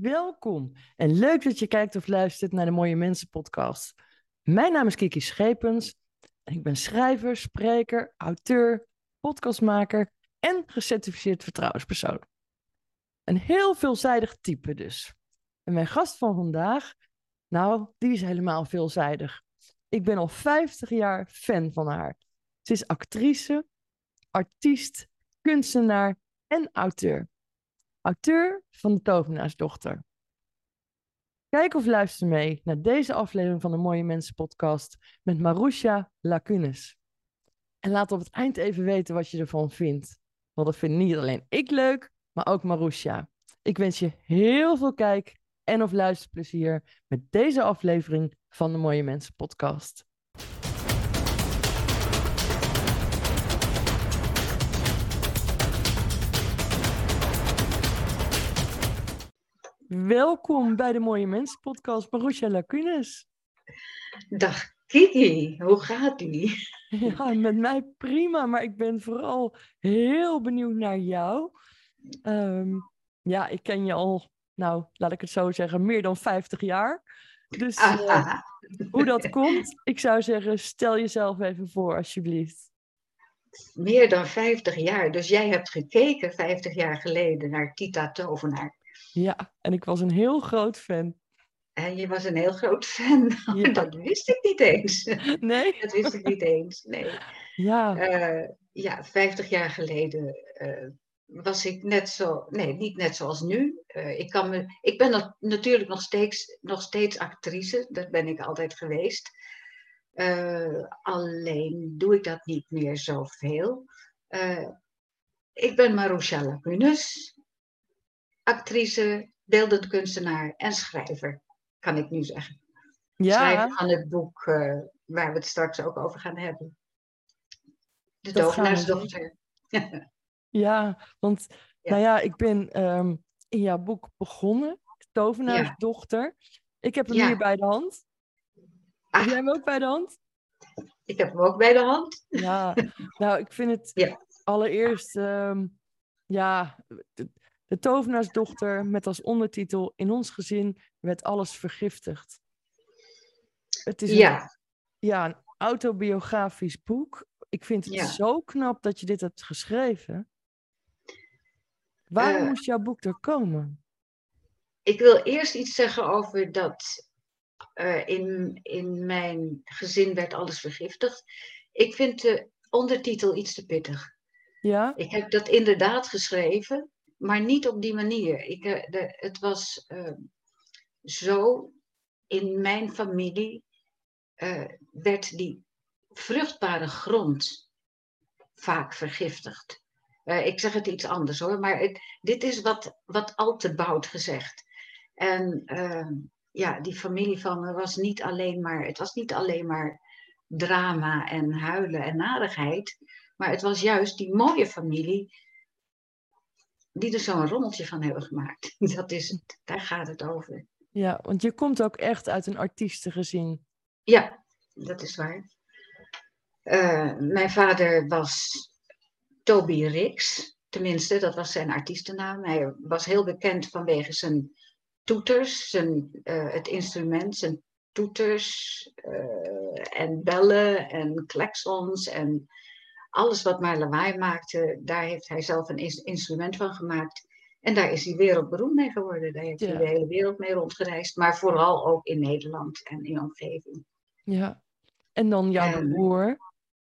welkom en leuk dat je kijkt of luistert naar de Mooie Mensen podcast. Mijn naam is Kiki Schepens en ik ben schrijver, spreker, auteur, podcastmaker en gecertificeerd vertrouwenspersoon. Een heel veelzijdig type dus. En mijn gast van vandaag, nou, die is helemaal veelzijdig. Ik ben al 50 jaar fan van haar. Ze is actrice, artiest, kunstenaar en auteur. Auteur van De Tovenaarsdochter. Kijk of luister mee naar deze aflevering van de Mooie Mensen podcast met Marusha Lacunes. En laat op het eind even weten wat je ervan vindt. Want dat vind niet alleen ik leuk, maar ook Marusha. Ik wens je heel veel kijk- en of luisterplezier met deze aflevering van de Mooie Mensen podcast. Welkom bij de Mooie Mensen podcast, Marusha Lacunes. Dag Kiki, hoe gaat ie? Ja, met mij prima, maar ik ben vooral heel benieuwd naar jou. Ehm, ja, ik ken je al, nou, laat ik het zo zeggen, meer dan 50 jaar. Dus uh, hoe dat komt, ik zou zeggen, stel jezelf even voor, alsjeblieft. Meer dan 50 jaar, dus jij hebt gekeken 50 jaar geleden naar Tita Tovenaar. Ja, en ik was een heel groot fan. En je was een heel groot fan. Ja. Dat wist ik niet eens. Nee? Dat wist ik niet eens, nee. Ja. Uh, ja, 50 jaar geleden uh, was ik net zo... Nee, niet net zoals nu. Uh, ik, kan me, ik ben natuurlijk nog steeds, nog steeds actrice. Dat ben ik altijd geweest. alleen doe ik dat niet meer zoveel. ik ben Marusha Lacunes actrice, beeldend kunstenaar en schrijver, kan ik nu zeggen. Ja. Schrijver van het boek uh, waar we het straks ook over gaan hebben. De tovenaarsdochter. ja, want ja. nou ja, ik ben um, in jouw boek begonnen, de tovenaarsdochter. Ja. Ik heb hem ja. hier bij de hand. Ah. Heb jij hem ook bij de hand? Ik heb hem ook bij de hand. Ja, nou ik vind het allereerst, um, ja, de tovenaarsdochter met als ondertitel In ons gezin werd alles vergiftigd. Het is ja. Een, ja, een autobiografisch boek. Ik vind het Ja. zo knap dat je dit hebt geschreven. Waarom Eh. moest jouw boek er komen? Ik wil eerst iets zeggen over dat eh, in, in mijn gezin werd alles vergiftigd. Ik vind de ondertitel iets te pittig. Ja? Ik heb dat inderdaad geschreven, maar niet op die manier. Ik, eh, de, het was eh, zo, in mijn familie eh, werd die vruchtbare grond vaak vergiftigd. Eh, ik zeg het iets anders hoor, maar dit is wat, wat al te gezegd. En eh, ja, die familie van me was niet alleen maar, het was niet alleen maar drama en huilen en narigheid, maar het was juist die mooie familie die er zo'n rommeltje van hebben gemaakt. Dat is het, daar gaat het over. Ja, want je komt ook echt uit een artiestengezin. Ja, dat is waar. Eh, mijn vader was Toby Rix, tenminste, dat was zijn artiestennaam. Hij was heel bekend vanwege zijn toeters, zijn, eh, het instrument, zijn toeters eh, en bellen en klaksons en alles wat maar lawaai maakte, daar heeft hij zelf een ins- instrument van gemaakt. En daar is hij wereldberoemd mee geworden. Daar heeft Ja. hij de hele wereld mee rondgereisd, maar vooral ook in Nederland en in omgeving. Ja. En dan jouw En- broer.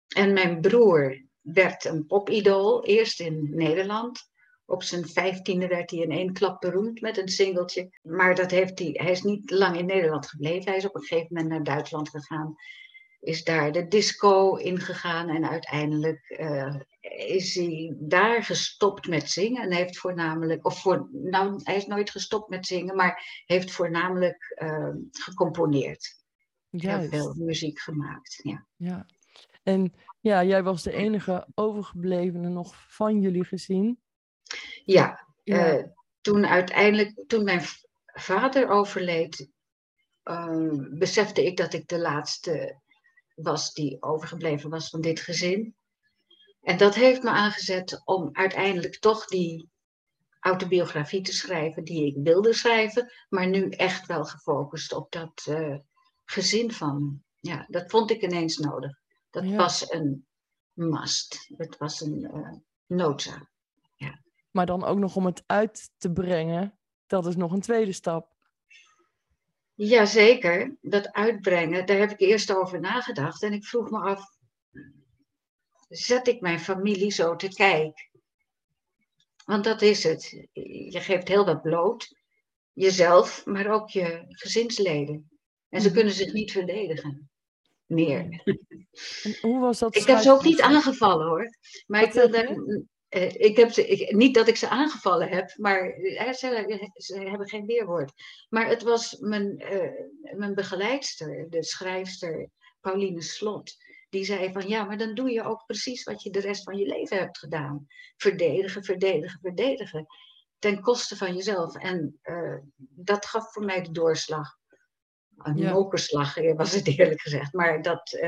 En mijn broer werd een popidool, eerst in Nederland. Op zijn vijftiende werd hij in één klap beroemd met een singeltje. Maar dat heeft hij, hij is niet lang in Nederland gebleven. Hij is op een gegeven moment naar Duitsland gegaan. Is daar de disco ingegaan en uiteindelijk eh, is hij daar gestopt met zingen. En heeft voornamelijk, of voor, nou, hij is nooit gestopt met zingen, maar heeft voornamelijk eh, gecomponeerd. Heel veel muziek gemaakt. Ja. Ja. En ja, jij was de enige overgeblevene nog van jullie gezin. Ja, Ja. eh, toen uiteindelijk, toen mijn vader overleed, eh, besefte ik dat ik de laatste was die overgebleven was van dit gezin. En dat heeft me aangezet om uiteindelijk toch die autobiografie te schrijven die ik wilde schrijven, maar nu echt wel gefocust op dat eh, gezin van. Ja, dat vond ik ineens nodig. Dat Ja. was een must. Het was een eh, noodzaak. Maar dan ook nog om het uit te brengen, dat is nog een tweede stap. Jazeker, dat uitbrengen, daar heb ik eerst over nagedacht. En ik vroeg me af, zet ik mijn familie zo te kijk? Want dat is het. Je geeft heel wat bloot. Jezelf, maar ook je gezinsleden. En ze Mhm. kunnen zich niet verdedigen. Meer. En hoe was dat? Ik heb ze ook niet aangevallen hoor. Maar Wat ik wil daar. Eh, ik heb ze, ik, niet dat ik ze aangevallen heb, maar eh, ze, ze hebben geen weerwoord. Maar het was mijn, eh, mijn begeleidster, de schrijfster Pauline Slot. Die zei van ja, maar dan doe je ook precies wat je de rest van je leven hebt gedaan. Verdedigen, verdedigen, verdedigen. Ten koste van jezelf. En dat gaf voor mij de doorslag. Een Ja. mokerslag was het eerlijk gezegd. Maar dat,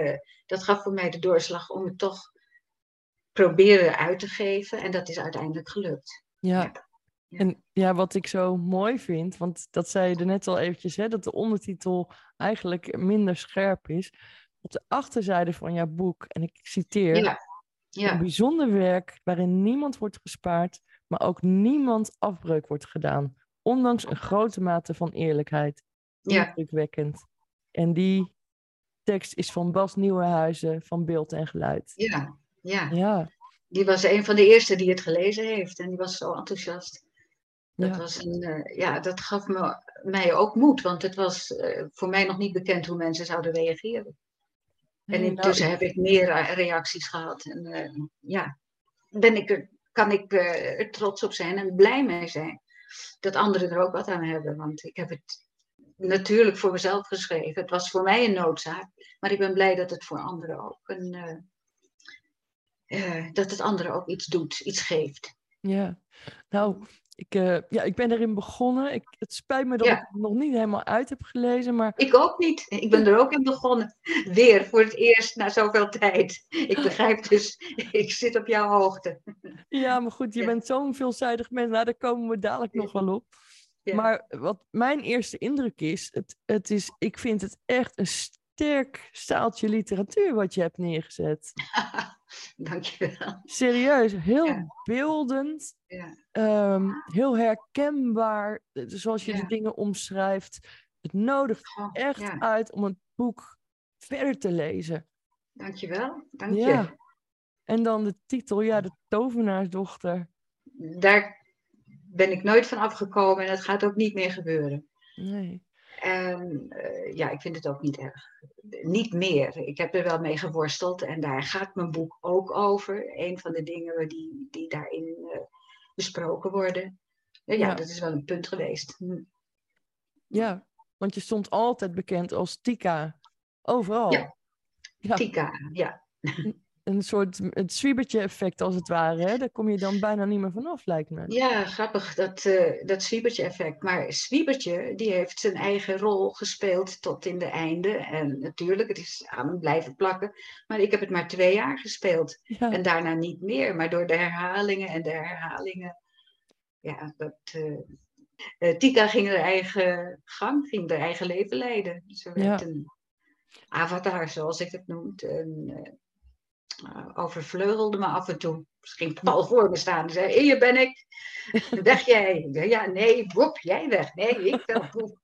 dat gaf voor mij de doorslag om het toch proberen uit te geven. En dat is uiteindelijk gelukt. Ja. En ja, wat ik zo mooi vind, want dat zei je er net al eventjes, hè, dat de ondertitel eigenlijk minder scherp is. Op de achterzijde van jouw boek, en ik citeer, Ja, een ja, bijzonder werk waarin niemand wordt gespaard, maar ook niemand afbreuk wordt gedaan, ondanks een grote mate van eerlijkheid. ja, Indrukwekkend. En die tekst is van Bas Nieuwenhuizen van Beeld en Geluid. ja, ja. Ja, Die was een van de eerste die het gelezen heeft. En die was zo enthousiast. Dat, ja, was een, eh, ja, dat gaf me, mij ook moed. Want het was eh, voor mij nog niet bekend hoe mensen zouden reageren. En nou, intussen heb ik meer eh, reacties gehad. En ja, ben ik er, kan ik er trots op zijn en blij mee zijn. Dat anderen er ook wat aan hebben. Want ik heb het natuurlijk voor mezelf geschreven. Het was voor mij een noodzaak. Maar ik ben blij dat het voor anderen ook een. Eh, dat het anderen ook iets doet, iets geeft. Ja, nou, ik, eh, ja, ik ben erin begonnen. Ik, het spijt me dat Ja. ik het nog niet helemaal uit heb gelezen, maar Ik ook niet. Ik ben er ook in begonnen. Weer voor het eerst na zoveel tijd. Ik begrijp dus, ik zit op jouw hoogte. ja, maar goed, je Ja. bent zo'n veelzijdig mens. Nou, daar komen we dadelijk nog wel op. Ja. Maar wat mijn eerste indruk is, het, het is, ik vind het echt een sterk staaltje literatuur wat je hebt neergezet. Dankjewel. Serieus, heel Ja. beeldend, Ja. ehm, heel herkenbaar, eh, zoals je de dingen omschrijft. Het nodigt Oh, echt uit om het boek verder te lezen. Dankjewel. Dank je. Ja. En dan de titel, ja, de tovenaarsdochter. Daar ben ik nooit van afgekomen en dat gaat ook niet meer gebeuren. Nee. En eh, ja, ik vind het ook niet erg. Niet meer. Ik heb er wel mee geworsteld en daar gaat mijn boek ook over. Een van de dingen die, die daarin eh, besproken worden. Ja, ja, Ja. dat is wel een punt geweest. Hm. Ja, want je stond altijd bekend als Tika. Overal. Ja. Ja, Tika, ja. Een soort het zwiebertje effect als het ware. Hè? Daar kom je dan bijna niet meer vanaf, lijkt me. Ja, grappig, dat, eh dat Swiebertje effect. Maar Swiebertje, die heeft zijn eigen rol gespeeld tot in de einde. En natuurlijk, het is aan hem blijven plakken. Maar ik heb het maar twee jaar gespeeld. Ja, En daarna niet meer. Maar door de herhalingen en de herhalingen. Ja, dat. eh, eh, Tika ging haar eigen gang, ging haar eigen leven leiden. Ze werd Ja. een avatar, zoals ik het noem. En, uh, overvleugelde me af en toe. Misschien Paul voor me staan en zei: Hier ben ik. Weg jij. Ja, nee, Bob, jij weg. Nee, ik wel.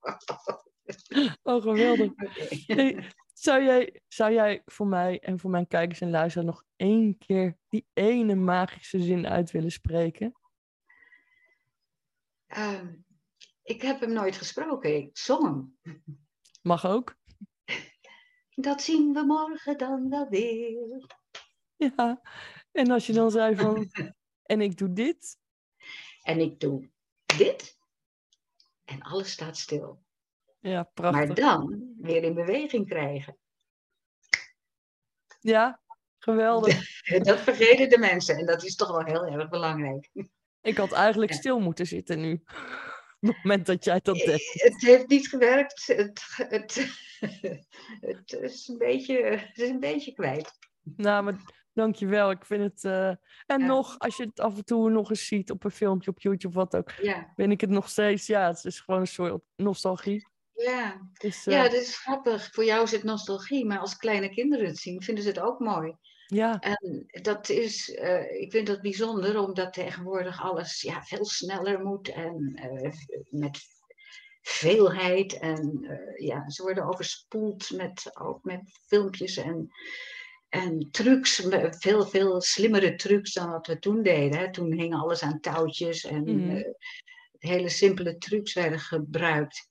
oh geweldig. Hey, zou, jij, zou jij voor mij en voor mijn kijkers en luisteraars nog één keer die ene magische zin uit willen spreken? Ehm, ik heb hem nooit gesproken. Ik zong hem. Mag ook. Dat zien we morgen dan wel weer. Ja. En als je dan zei van, en ik doe dit. En ik doe dit. En alles staat stil. Ja, Maar prachtig. dan weer in beweging krijgen. Ja, geweldig. Dat vergeten de mensen. En dat is toch wel heel erg belangrijk. Ik had eigenlijk Ja. stil moeten zitten nu. Op het moment dat jij dat deed. Het heeft niet gewerkt. Het, het, het, is, een beetje, het is een beetje kwijt. Nou, maar Dankjewel. Ik vind het. eh, En Ja. nog, als je het af en toe nog eens ziet op een filmpje op YouTube, wat ook, Ja, ben ik het nog steeds. Ja, het is gewoon een soort nostalgie. ja. Dus, eh, ja, dat is grappig. Voor jou is het nostalgie, maar als kleine kinderen het zien, vinden ze het ook mooi. ja, En dat is, eh, ik vind dat bijzonder, omdat tegenwoordig alles ja, veel sneller moet en eh, met veelheid. En eh, ja, ze worden overspoeld met, ook met filmpjes en, en trucs, veel, veel slimmere trucs dan wat we toen deden. Hè. Toen hing alles aan touwtjes en Mhm. eh, hele simpele trucs werden gebruikt.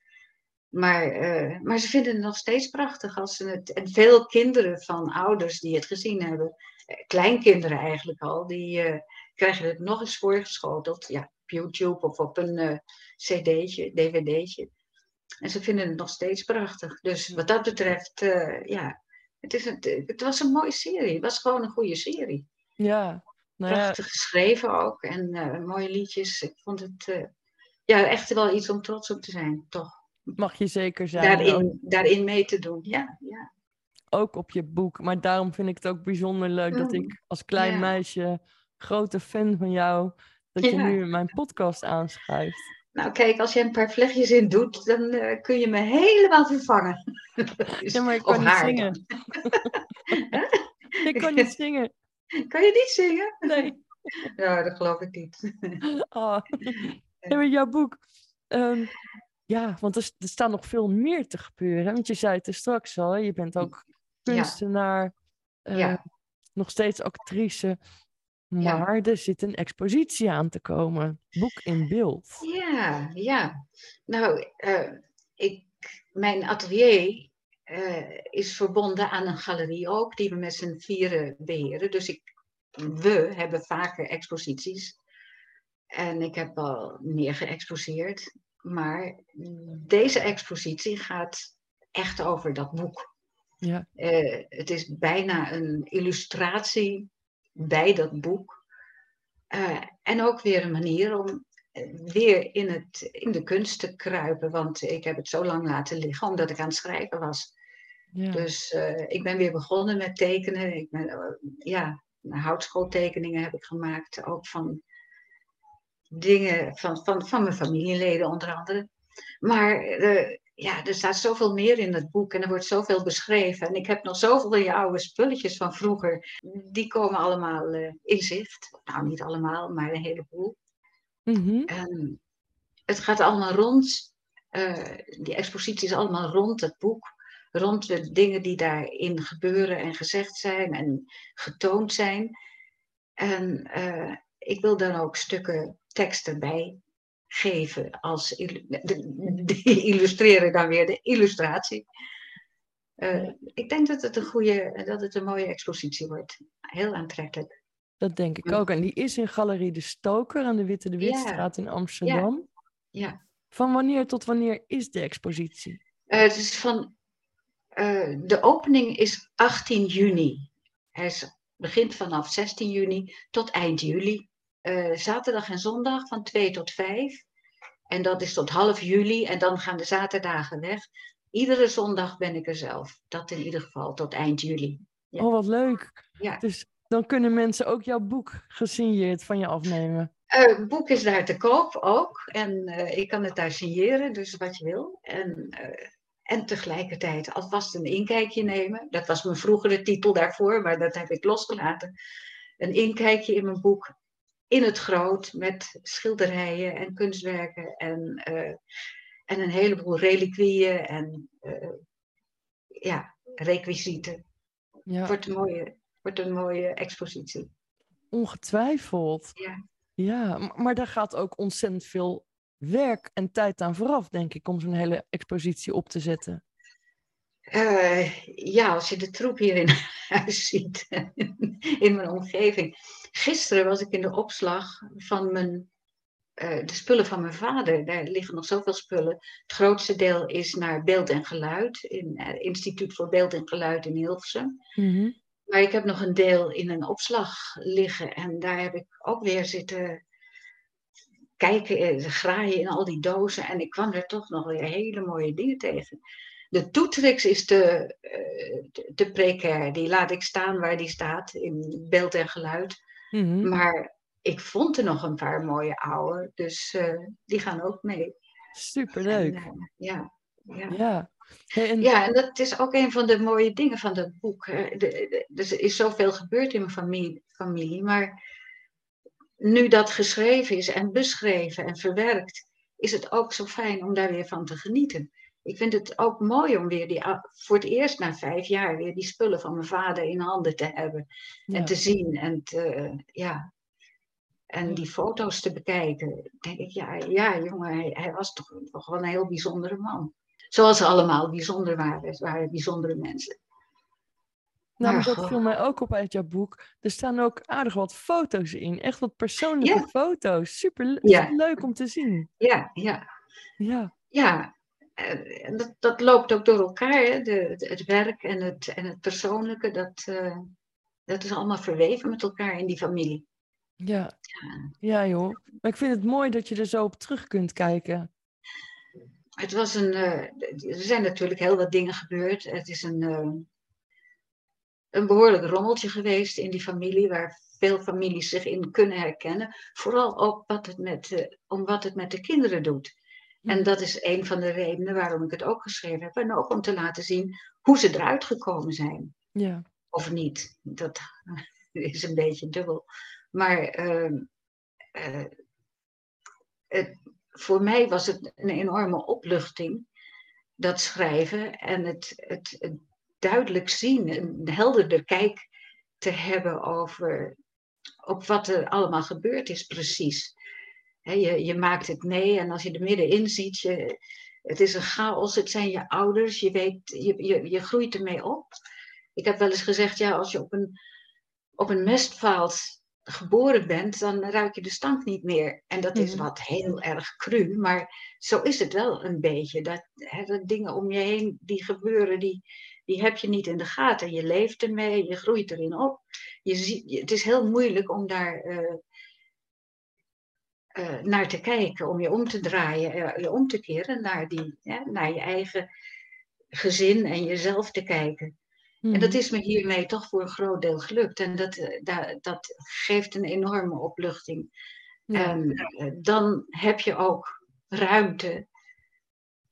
Maar, eh, maar ze vinden het nog steeds prachtig als ze het. En veel kinderen van ouders die het gezien hebben, eh, kleinkinderen eigenlijk al, die krijgen het nog eens voorgeschoteld. Ja, op YouTube of op een cd'tje, dvd'tje. En ze vinden het nog steeds prachtig. Dus wat dat betreft, ja, het, is een, het was een mooie serie. Het was gewoon een goede serie. ja. Nou ja, Prachtig geschreven ook en eh, mooie liedjes. Ik vond het eh, ja, echt wel iets om trots op te zijn, toch? mag je zeker zijn. Ook, Daarin, daarin mee te doen. Ja, ja. ook op je boek. Maar daarom vind ik het ook bijzonder leuk dat Mm. ik als klein Ja. meisje, grote fan van jou, dat je nu mijn podcast aanschrijft. Nou, kijk, als je een paar vlechtjes in doet, dan eh, kun je me helemaal vervangen. Dus- Ja, maar ik kan niet haar zingen. Ik kan niet zingen. Kan je niet zingen? Nee. Ja, dat geloof ik niet. Ah. Ja, maar jouw boek. ehm, ja, want er, s- er staat nog veel meer te gebeuren. hè? Want je zei het er straks al. hè, Je bent ook kunstenaar. eh, Ja. Nog steeds actrice. Ja. Maar er zit een expositie aan te komen. Boek in beeld. Ja, ja. Nou, eh, ik, mijn atelier eh, is verbonden aan een galerie ook, die we met z'n vieren beheren. Dus ik, we hebben vaker exposities. En ik heb al meer geëxposeerd. Maar deze expositie gaat echt over dat boek. Ja. Eh, het is bijna een illustratie bij dat boek. Eh, en ook weer een manier om weer in, het, in de kunst te kruipen. Want ik heb het zo lang laten liggen omdat ik aan het schrijven was. Ja. Dus eh, ik ben weer begonnen met tekenen. Ik ben, eh, ja, houtschooltekeningen heb ik gemaakt. Ook van dingen van, van, van mijn familieleden onder andere. Maar ja, er staat zoveel meer in het boek en er wordt zoveel beschreven. En ik heb nog zoveel van je oude spulletjes van vroeger. Die komen allemaal eh, in zicht. Nou, niet allemaal, maar een heleboel. Mhm. En het gaat allemaal rond, eh, die expositie is allemaal rond het boek. Rond de dingen die daarin gebeuren en gezegd zijn en getoond zijn. En eh, ik wil dan ook stukken tekst erbij geven. Als die illustreren dan weer de illustratie. Eh, ik denk dat het een goede, dat het een mooie expositie wordt. Heel aantrekkelijk. Dat denk ik Ja. ook. En die is in Galerie De Stoker aan de Witte de Ja. Witstraat in Amsterdam. Ja. Van wanneer tot wanneer is de expositie? Eh, het is van, eh, de opening is 18 juni. Hij is, begint vanaf 16 juni tot eind juli. Eh, zaterdag en zondag van 2 tot 5. En dat is tot half juli en dan gaan de zaterdagen weg. Iedere zondag ben ik er zelf. Dat in ieder geval tot eind juli. Ja. Oh, wat leuk. Ja. Dus dan kunnen mensen ook jouw boek gesigneerd van je afnemen. Eh, het boek is daar te koop ook. En eh, ik kan het daar signeren, dus wat je wil. En, eh, en tegelijkertijd alvast een inkijkje nemen. Dat was mijn vroegere titel daarvoor, maar dat heb ik losgelaten. Een inkijkje in mijn boek in het groot met schilderijen en kunstwerken en, eh, en een heleboel reliquieën en eh, ja, requisieten. Ja, Wordt een mooie, wordt een mooie expositie. ongetwijfeld. Ja. Ja, maar daar gaat ook ontzettend veel werk en tijd aan vooraf, denk ik, om zo'n hele expositie op te zetten. Eh, ja, als je de troep hier in huis ziet, in mijn omgeving. Gisteren was ik in de opslag van mijn, eh, de spullen van mijn vader. Daar liggen nog zoveel spullen. Het grootste deel is naar beeld en geluid, in het Instituut voor Beeld en Geluid in Hilversum. Mhm. Maar ik heb nog een deel in een opslag liggen en daar heb ik ook weer zitten kijken, eh, graaien in al die dozen. En ik kwam er toch nog weer hele mooie dingen tegen. De toetrix is te, eh, te, te precair. Die laat ik staan waar die staat, in beeld en geluid. Mhm. Maar ik vond er nog een paar mooie oude, dus eh, die gaan ook mee. Superleuk. En, eh, ja, ja. Ja. Hey, en- Ja, en dat is ook een van de mooie dingen van dat boek. De- de- Er is zoveel gebeurd in mijn familie, familie, maar nu dat geschreven is en beschreven en verwerkt, is het ook zo fijn om daar weer van te genieten. Ik vind het ook mooi om weer die, ou- voor het eerst na vijf jaar weer die spullen van mijn vader in handen te hebben ja. en te zien en te, ja. En die foto's te bekijken, denk ik, ja, ja jongen, hij, hij was toch, toch wel een heel bijzondere man. Zoals ze allemaal bijzonder waren. Het waren bijzondere mensen. Nou, maar Maar dat viel mij ook op uit jouw boek. Er staan ook aardig wat foto's in. Echt wat persoonlijke Ja. foto's. Super Ja. leuk om te zien. Ja, ja, Ja, ja. Eh, En dat, dat loopt ook door elkaar, hè? De, het, het werk en het, en het persoonlijke. Dat, eh, dat is allemaal verweven met elkaar in die familie. ja. Ja, joh. Maar ik vind het mooi dat je er zo op terug kunt kijken. Het was een. eh, er zijn natuurlijk heel wat dingen gebeurd. Het is een, een behoorlijk rommeltje geweest in die familie, waar veel families zich in kunnen herkennen. Vooral ook wat het met, om wat het met de kinderen doet. En dat is een van de redenen waarom ik het ook geschreven heb. En ook om te laten zien hoe ze eruit gekomen zijn. Ja, Of niet. Dat is een beetje dubbel. Maar ehm, eh, het, voor mij was het een enorme opluchting, dat schrijven. En het, het, het duidelijk zien, een helderder kijk te hebben over op wat er allemaal gebeurd is precies. Je, je maakt het mee en als je er middenin ziet, je, het is een chaos, het zijn je ouders, je, weet, je, je, je groeit ermee op. Ik heb wel eens gezegd, ja, als je op een, op een mestvaalt geboren bent, dan ruik je de stank niet meer. En dat is Mhm. wat heel erg cru, maar zo is het wel een beetje. Dat, hè, dat dingen om je heen die gebeuren, die, die heb je niet in de gaten. Je leeft ermee, je groeit erin op. Je ziet, het is heel moeilijk om daar eh, eh, naar te kijken, om je om te draaien, eh, je om te keren naar, die, hè, naar je eigen gezin en jezelf te kijken. En dat Mhm. is me hiermee toch voor een groot deel gelukt. En dat, eh, da- dat geeft een enorme opluchting. Ja. En eh, dan heb je ook ruimte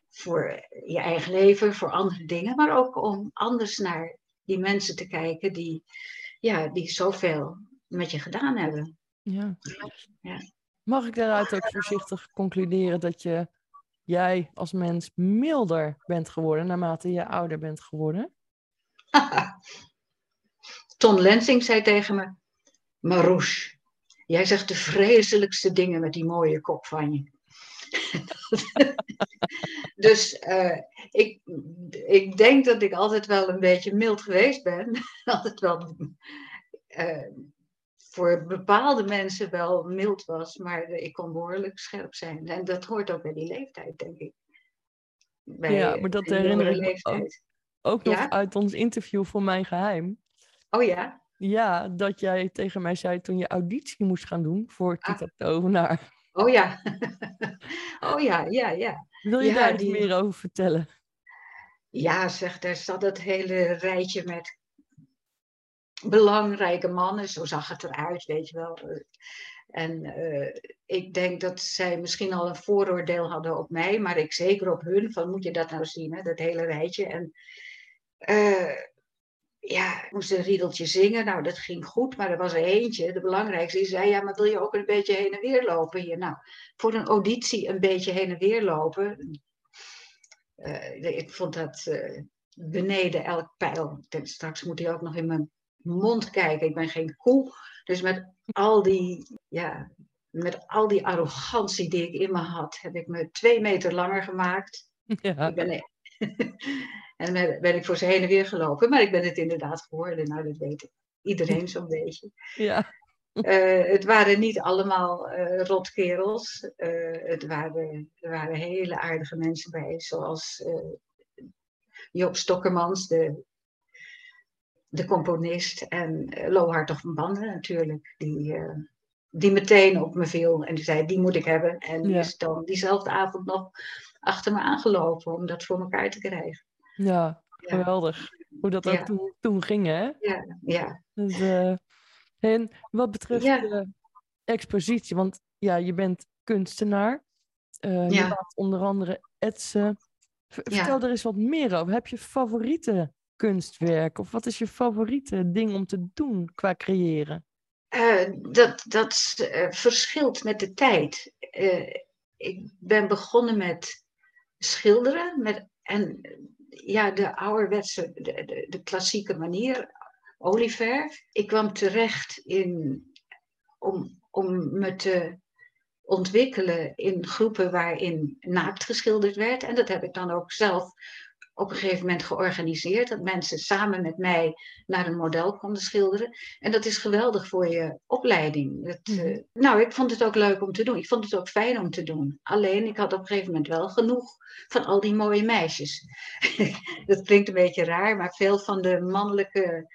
voor je eigen leven, voor andere dingen, maar ook om anders naar die mensen te kijken die, ja, die zoveel met je gedaan hebben. Ja. Ja. Mag ik daaruit ook voorzichtig concluderen dat je, jij als mens milder bent geworden naarmate je ouder bent geworden? Ton Lensing zei tegen me: Maroes, jij zegt de vreselijkste dingen met die mooie kop van je. dus eh, ik, ik denk dat ik altijd wel een beetje mild geweest ben. altijd wel eh, voor bepaalde mensen wel mild was, maar ik kon behoorlijk scherp zijn. En dat hoort ook bij die leeftijd, denk ik. Bij Ja, maar dat herinner ik me ook. Ook nog Ja? uit ons interview voor Mijn Geheim. Oh ja? Ja, dat jij tegen mij zei toen je auditie moest gaan doen voor Ah. Tita Tovenaar. Oh ja. oh ja, ja, ja. Wil je Ja, daar die- meer over vertellen? Ja, zeg, daar zat het hele rijtje met belangrijke mannen. Zo zag het eruit, weet je wel. En eh, ik denk dat zij misschien al een vooroordeel hadden op mij, maar ik zeker op hun. Van moet je dat nou zien, hè, dat hele rijtje. En eh, ja, ik moest een riedeltje zingen. Nou, dat ging goed, maar er was er eentje, de belangrijkste, die zei: Ja, maar wil je ook een beetje heen en weer lopen hier? Nou, voor een auditie een beetje heen en weer lopen. eh, ik vond dat beneden elk pijl. Straks moet hij ook nog in mijn mond kijken. Ik ben geen koe. Dus met al die, ja, met al die arrogantie die ik in me had, heb ik me twee meter langer gemaakt. Ja, Ik ben, en ben ik voor ze heen en weer gelopen. Maar ik ben het inderdaad geworden. Nou, dat weet iedereen zo'n beetje. ja, Eh, het waren niet allemaal eh, rotkerels. Eh, het waren, er waren hele aardige mensen bij. Zoals Joop Stokkermans, de, de componist. En uh, Lo Hartog van Banden natuurlijk. Die, eh, die meteen op me viel. En die zei, die moet ik hebben. En die Ja. is dan diezelfde avond nog achter me aangelopen om dat voor elkaar te krijgen. Ja, geweldig. Hoe dat ook toen, toen ging, hè? Ja, ja. Dus, uh, en wat betreft de expositie, want ja, je bent kunstenaar. Je maakt onder andere etsen. Vertel er eens wat meer over. Heb je favoriete kunstwerk? Of wat is je favoriete ding om te doen qua creëren? Uh, dat dat uh, verschilt met de tijd. Uh, ik ben begonnen met schilderen. Met, en ja, de ouderwetse, de, de, de klassieke manier, olieverf. Ik kwam terecht in, om, om me te ontwikkelen in groepen waarin naakt geschilderd werd. En dat heb ik dan ook zelf op een gegeven moment georganiseerd. Dat mensen samen met mij naar een model konden schilderen. En dat is geweldig voor je opleiding. Het, mhm. eh, nou, ik vond het ook leuk om te doen. Ik vond het ook fijn om te doen. Alleen, ik had op een gegeven moment wel genoeg van al die mooie meisjes. dat klinkt een beetje raar, maar veel van de mannelijke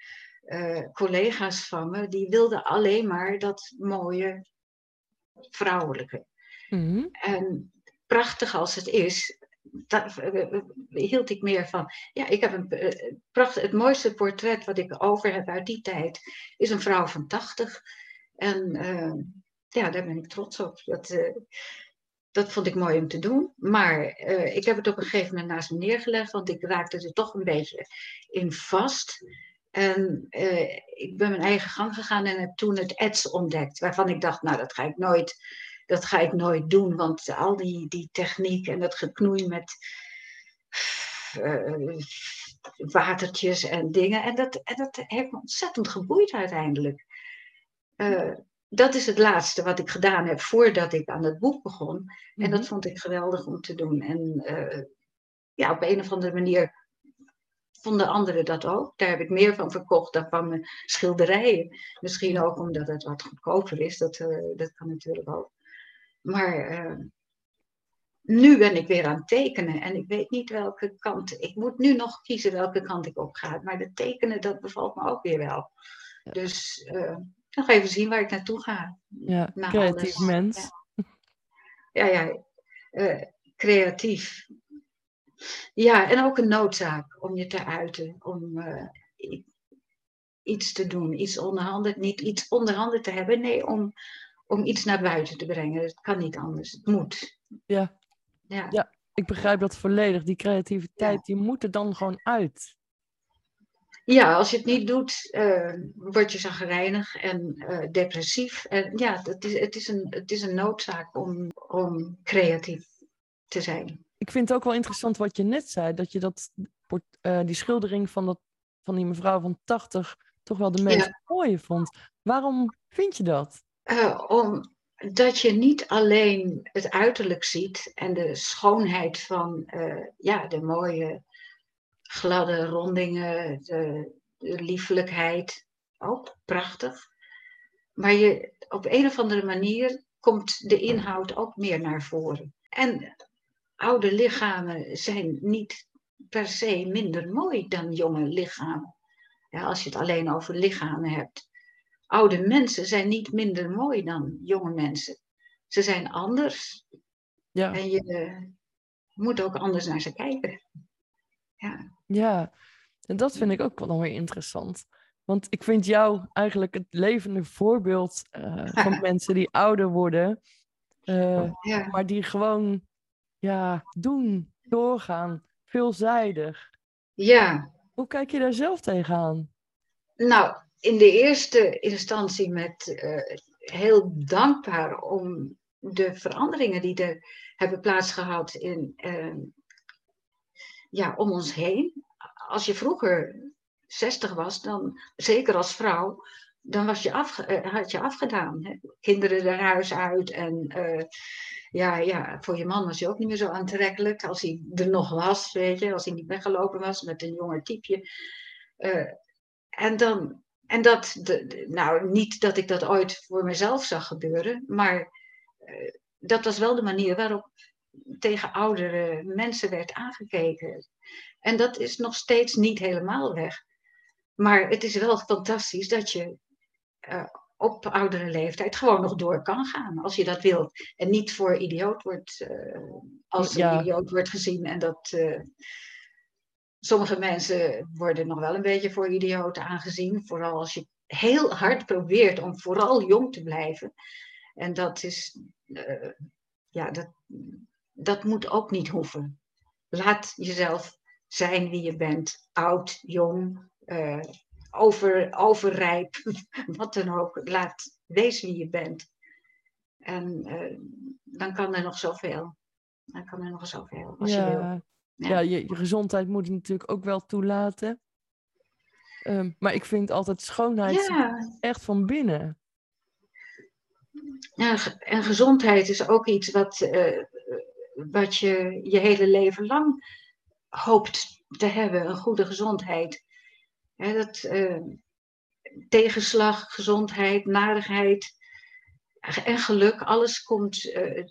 uh, collega's van me, die wilden alleen maar dat mooie vrouwelijke. Mhm. En prachtig als het is, daar eh, eh, hield ik meer van. Ja, ik heb een prachtig, het mooiste portret wat ik over heb uit die tijd, is een vrouw van 80. En ja, daar ben ik trots op. Dat, dat vond ik mooi om te doen. Maar ik heb het op een gegeven moment naast me neergelegd, want ik raakte er toch een beetje in vast. En ik ben mijn eigen gang gegaan en heb toen het ads ontdekt, waarvan ik dacht, nou, dat ga ik nooit dat ga ik nooit doen, want al die, die techniek en dat geknoei met uh, watertjes en dingen, en dat, en dat heeft me ontzettend geboeid uiteindelijk. Uh, dat is het laatste wat ik gedaan heb voordat ik aan het boek begon. En dat mhm. vond ik geweldig om te doen. En uh, ja, op een of andere manier vonden anderen dat ook. Daar heb ik meer van verkocht dan van mijn schilderijen. Misschien ook omdat het wat goedkoper is. Dat, dat kan natuurlijk ook. Maar uh, nu ben ik weer aan het tekenen en ik weet niet welke kant. Ik moet nu nog kiezen welke kant ik op ga. Maar het tekenen, dat bevalt me ook weer wel. Dus uh, nog even zien waar ik naartoe ga. Ja, creatief mens. Ja, ja, ja uh, creatief. Ja, en ook een noodzaak om je te uiten. Om iets te doen, iets onderhanden, niet iets onderhanden te hebben. Nee, om, om iets naar buiten te brengen. Het kan niet anders. Het moet. Ja. Ja, ja ik begrijp dat volledig. Die creativiteit, die moet er dan gewoon uit. Ja, als je het niet doet, uh, word je zagrijnig en uh, depressief. En ja, het is, het is, een, het is een noodzaak om, om creatief te zijn. Ik vind het ook wel interessant wat je net zei, dat je dat, uh, die schildering van, dat, van die mevrouw van 80 toch wel de meest mooie vond. Waarom vind je dat? Uh, omdat je niet alleen het uiterlijk ziet en de schoonheid van uh, ja, de mooie gladde rondingen, de, de liefelijkheid, ook prachtig. Maar je, op een of andere manier komt de inhoud ook meer naar voren. En oude lichamen zijn niet per se minder mooi dan jonge lichamen. Ja, als je het alleen over lichamen hebt oude mensen zijn niet minder mooi dan jonge mensen. Ze zijn anders. Ja. En je moet ook anders naar ze kijken. Ja. ja, en dat vind ik ook wel weer interessant. Want ik vind jou eigenlijk het levende voorbeeld uh, van mensen die ouder worden. Uh, ja. Maar die gewoon ja, doen, doorgaan, veelzijdig. Ja. Hoe kijk je daar zelf tegenaan? Nou, in de eerste instantie met uh, heel dankbaar om de veranderingen die er hebben plaatsgehad in, uh, ja, om ons heen. Als je vroeger 60 was, dan zeker als vrouw, dan was je uh, had je afgedaan. Hè? Kinderen er huis uit en ja, ja, voor je man was hij ook niet meer zo aantrekkelijk. Als hij er nog was, weet je, als hij niet weggelopen was met een jonger typeje. en dan en dat, de, nou, niet dat ik dat ooit voor mezelf zag gebeuren, maar uh, dat was wel de manier waarop tegen oudere mensen werd aangekeken. En dat is nog steeds niet helemaal weg. Maar het is wel fantastisch dat je uh, op oudere leeftijd gewoon nog door kan gaan als je dat wilt. En niet voor idioot wordt, uh, als ja. idioot wordt gezien en dat sommige mensen worden nog wel een beetje voor idioten aangezien. Vooral als je heel hard probeert om vooral jong te blijven. En dat is, eh, ja, dat, dat moet ook niet hoeven. Laat jezelf zijn wie je bent. Oud, jong, uh, over, overrijp, wat dan ook. Laat, wees wie je bent. En uh, dan kan er nog zoveel. Dan kan er nog zoveel, als ja. je wil. Ja, je, je, gezondheid moet je natuurlijk ook wel toelaten. Um, maar ik vind altijd schoonheid ja. echt van binnen. Ja, en gezondheid is ook iets wat, uh, wat je je hele leven lang hoopt te hebben. Een goede gezondheid. Dat, uh, tegenslag, gezondheid, narigheid en geluk, alles komt uh,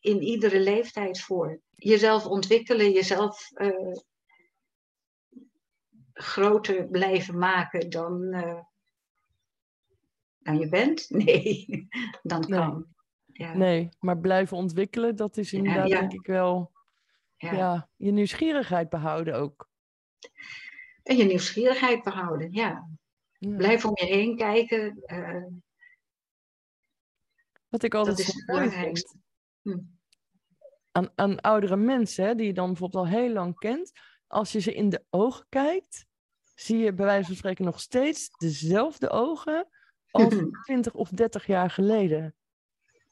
in iedere leeftijd voor. Jezelf ontwikkelen, jezelf uh, groter blijven maken dan, uh, dan je bent? Nee, dan kan. Nee. Ja. nee, maar blijven ontwikkelen, dat is inderdaad ja, ja. denk ik wel ja. je nieuwsgierigheid behouden ook. En je nieuwsgierigheid behouden, ja. Blijf om je heen kijken. Uh, Wat ik altijd zo mooi vind. Hm. Aan, aan oudere mensen, hè, die je dan bijvoorbeeld al heel lang kent. Als je ze in de ogen kijkt, zie je bij wijze van spreken nog steeds dezelfde ogen als 20 of 30 jaar geleden.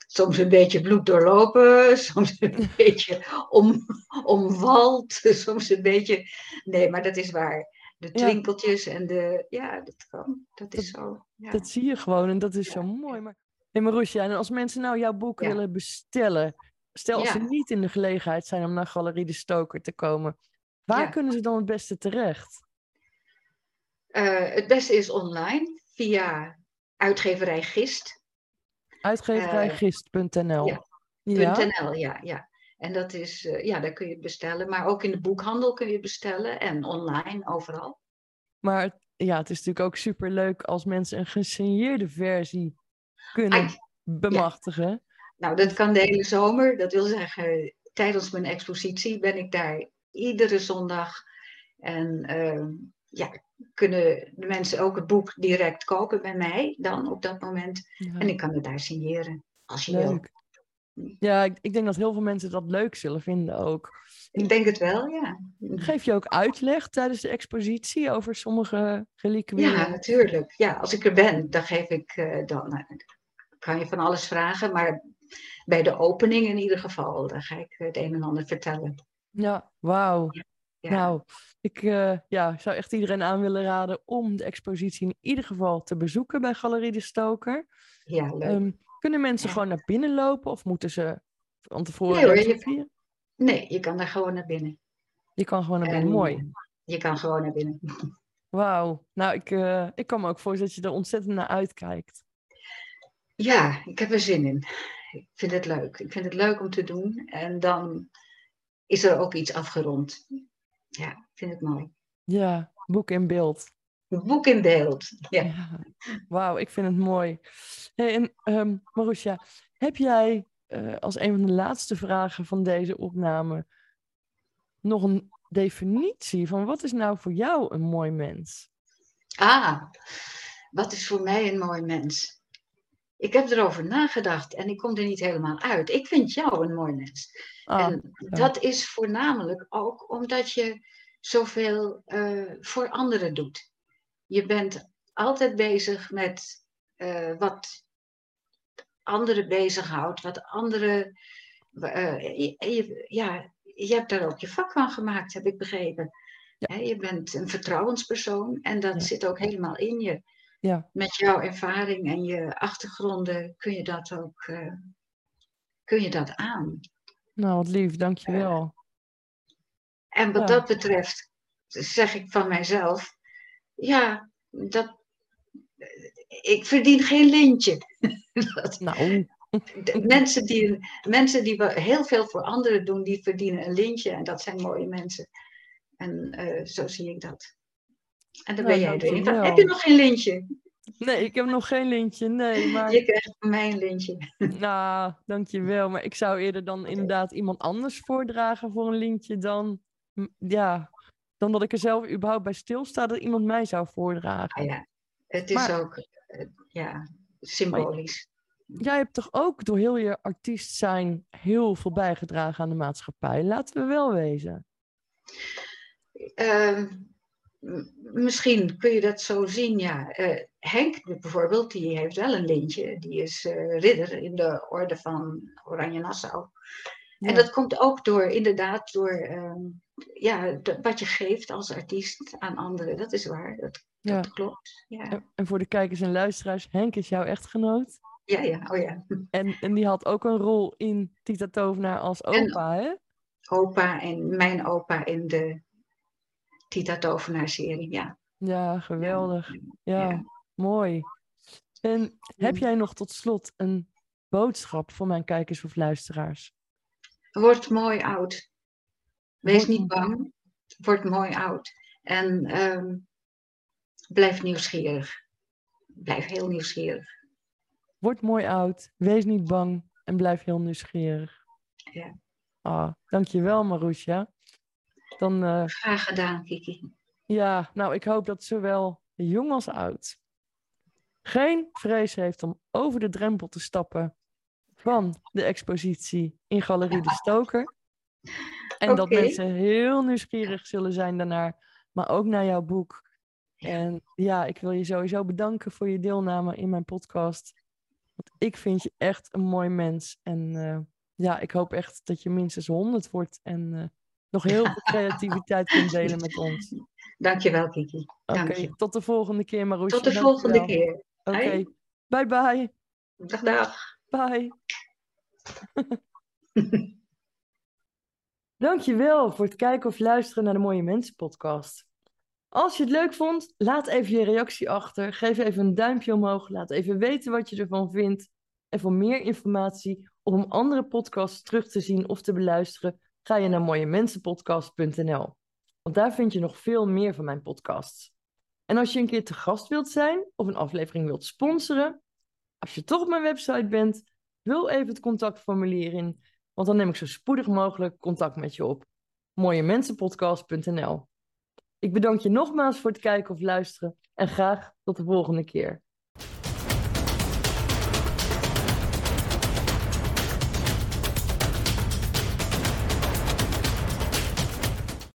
Soms een beetje bloed doorlopen, soms een beetje om, omwald, soms een beetje. Nee, maar dat is waar. De twinkeltjes ja. en de. Ja, dat kan. Dat is dat, zo. Ja. Dat zie je gewoon en dat is ja. zo mooi. Maar, hey en als mensen nou jouw boek willen bestellen, stel als ze niet in de gelegenheid zijn om naar Galerie de Stoker te komen, waar kunnen ze dan het beste terecht? Uh, het beste is online via uitgeverij Gist. Uitgeverijgist.nl. Uh, ja. .nl, ja, ja. En dat is, uh, ja, daar kun je het bestellen. Maar ook in de boekhandel kun je het bestellen en online, overal. Maar ja, het is natuurlijk ook super leuk als mensen een gesigneerde versie kunnen bemachtigen. Ja. Nou, dat kan de hele zomer. Dat wil zeggen, tijdens mijn expositie ben ik daar iedere zondag. En uh, ja, kunnen de mensen ook het boek direct kopen bij mij dan op dat moment. Ja. En ik kan het daar signeren als je leuk. wil. Ja, ik, ik, denk dat heel veel mensen dat leuk zullen vinden ook. Ik denk het wel, ja. Geef je ook uitleg tijdens de expositie over sommige reliquieën? Ja, natuurlijk. Ja, als ik er ben, dan geef ik uh, dan. Uh, kan je van alles vragen, maar bij de opening in ieder geval, dan ga ik het een en ander vertellen. Ja, wauw. Ja. Ja. Nou, ik uh, ja, zou echt iedereen aan willen raden om de expositie in ieder geval te bezoeken bij Galerie de Stoker. Ja, leuk. Um, kunnen mensen ja. gewoon naar binnen lopen of moeten ze van tevoren nee, hoor, je, nee, je kan daar gewoon naar binnen. Je kan gewoon naar binnen, en, mooi. Je kan gewoon naar binnen. Wauw, nou ik, uh, ik kan me ook voorstellen dat je er ontzettend naar uitkijkt. Ja, ik heb er zin in. Ik vind het leuk. Ik vind het leuk om te doen. En dan is er ook iets afgerond. Ja, ik vind het mooi. Ja, boek in beeld. Boek in beeld, ja. ja. Wauw, ik vind het mooi. Hey, en um, Marusha, heb jij uh, als een van de laatste vragen van deze opname nog een definitie van wat is nou voor jou een mooi mens? Ah, wat is voor mij een mooi mens? Ik heb erover nagedacht en ik kom er niet helemaal uit. Ik vind jou een mooi mens. Ah, en dat is voornamelijk ook omdat je zoveel uh, voor anderen doet. Je bent altijd bezig met uh, wat anderen bezighoudt, wat anderen. Uh, je, je, ja, je hebt daar ook je vak van gemaakt, heb ik begrepen. Ja. He, je bent een vertrouwenspersoon en dat ja. zit ook helemaal in je. Ja. Met jouw ervaring en je achtergronden kun je dat ook uh, kun je dat aan. Nou, wat lief, dankjewel. Uh, en wat dat betreft, zeg ik van mijzelf, ja, dat, ik verdien geen lintje. dat, nou. De, mensen, die, mensen die heel veel voor anderen doen, die verdienen een lintje en dat zijn mooie mensen. En uh, zo zie ik dat. En dan ben jij erin. Heb je nog geen lintje? Nee, ik heb nog geen lintje. Nee, maar... Je krijgt van mij een lintje. Nou, dankjewel. Maar ik zou eerder dan inderdaad iemand anders voordragen voor een lintje dan... Ja, dan dat ik er zelf überhaupt bij stilsta dat iemand mij zou voordragen. Ja. Het is Maar- ook eh, ja, symbolisch. Jij hebt toch ook door heel je artiest zijn heel veel bijgedragen aan de maatschappij. Laten we wel wezen. Ehm, misschien kun je dat zo zien, ja. Eh, Henk bijvoorbeeld, die heeft wel een lintje. Die is eh, ridder in de orde van Oranje Nassau. En dat komt ook door, inderdaad, door ehm, ja, de- wat je geeft als artiest aan anderen. Dat is waar, dat, klopt. Ja. En- voor de kijkers en luisteraars, Henk is jouw echtgenoot. ja, ja, oh ja. En, en die had ook een rol in Tita Tovenaar als En- opa, hè? Opa en mijn opa in de Tita Tovenaar-serie, ja. Ja, geweldig. Ja, ja. mooi. En heb jij nog tot slot een boodschap voor mijn kijkers of luisteraars? Word mooi oud. Wees niet bang. Word mooi oud. En ehm, blijf nieuwsgierig. Blijf heel nieuwsgierig. Word mooi oud, wees niet bang en blijf heel nieuwsgierig. Ja. Ah, dankjewel Marusha. Dan, eh, Graag gedaan, Kiki. ja, nou, ik hoop dat zowel jong als oud geen vrees heeft om over de drempel te stappen van de expositie in Galerie de Stoker. En dat mensen heel nieuwsgierig zullen zijn daarnaar, maar ook naar jouw boek. En ja, ik wil je sowieso bedanken voor je deelname in mijn podcast. Want ik vind je echt een mooi mens. En eh, ja, ik hoop echt dat je minstens 100 wordt en eh, nog heel veel creativiteit kunt delen met ons. Dankjewel, Kiki. Oké, je. tot de volgende keer, Marusha. Tot de volgende Dankjewel. keer. Oké, bye bye. Dag, dag. Bye. Dankjewel voor het kijken of luisteren naar de Mooie Mensen podcast. Als je het leuk vond, laat even je reactie achter. Geef even een duimpje omhoog. Laat even weten wat je ervan vindt. En voor meer informatie of om andere podcasts terug te zien of te beluisteren, ga je naar mooiemensenpodcast.nl. Want daar vind je nog veel meer van mijn podcasts. En als je een keer te gast wilt zijn of een aflevering wilt sponsoren, als je toch op mijn website bent, vul even het contactformulier in, want dan neem ik zo spoedig mogelijk contact met je op. mooiemensenpodcast.nl Ik bedank je nogmaals voor het kijken of luisteren en graag tot de volgende keer.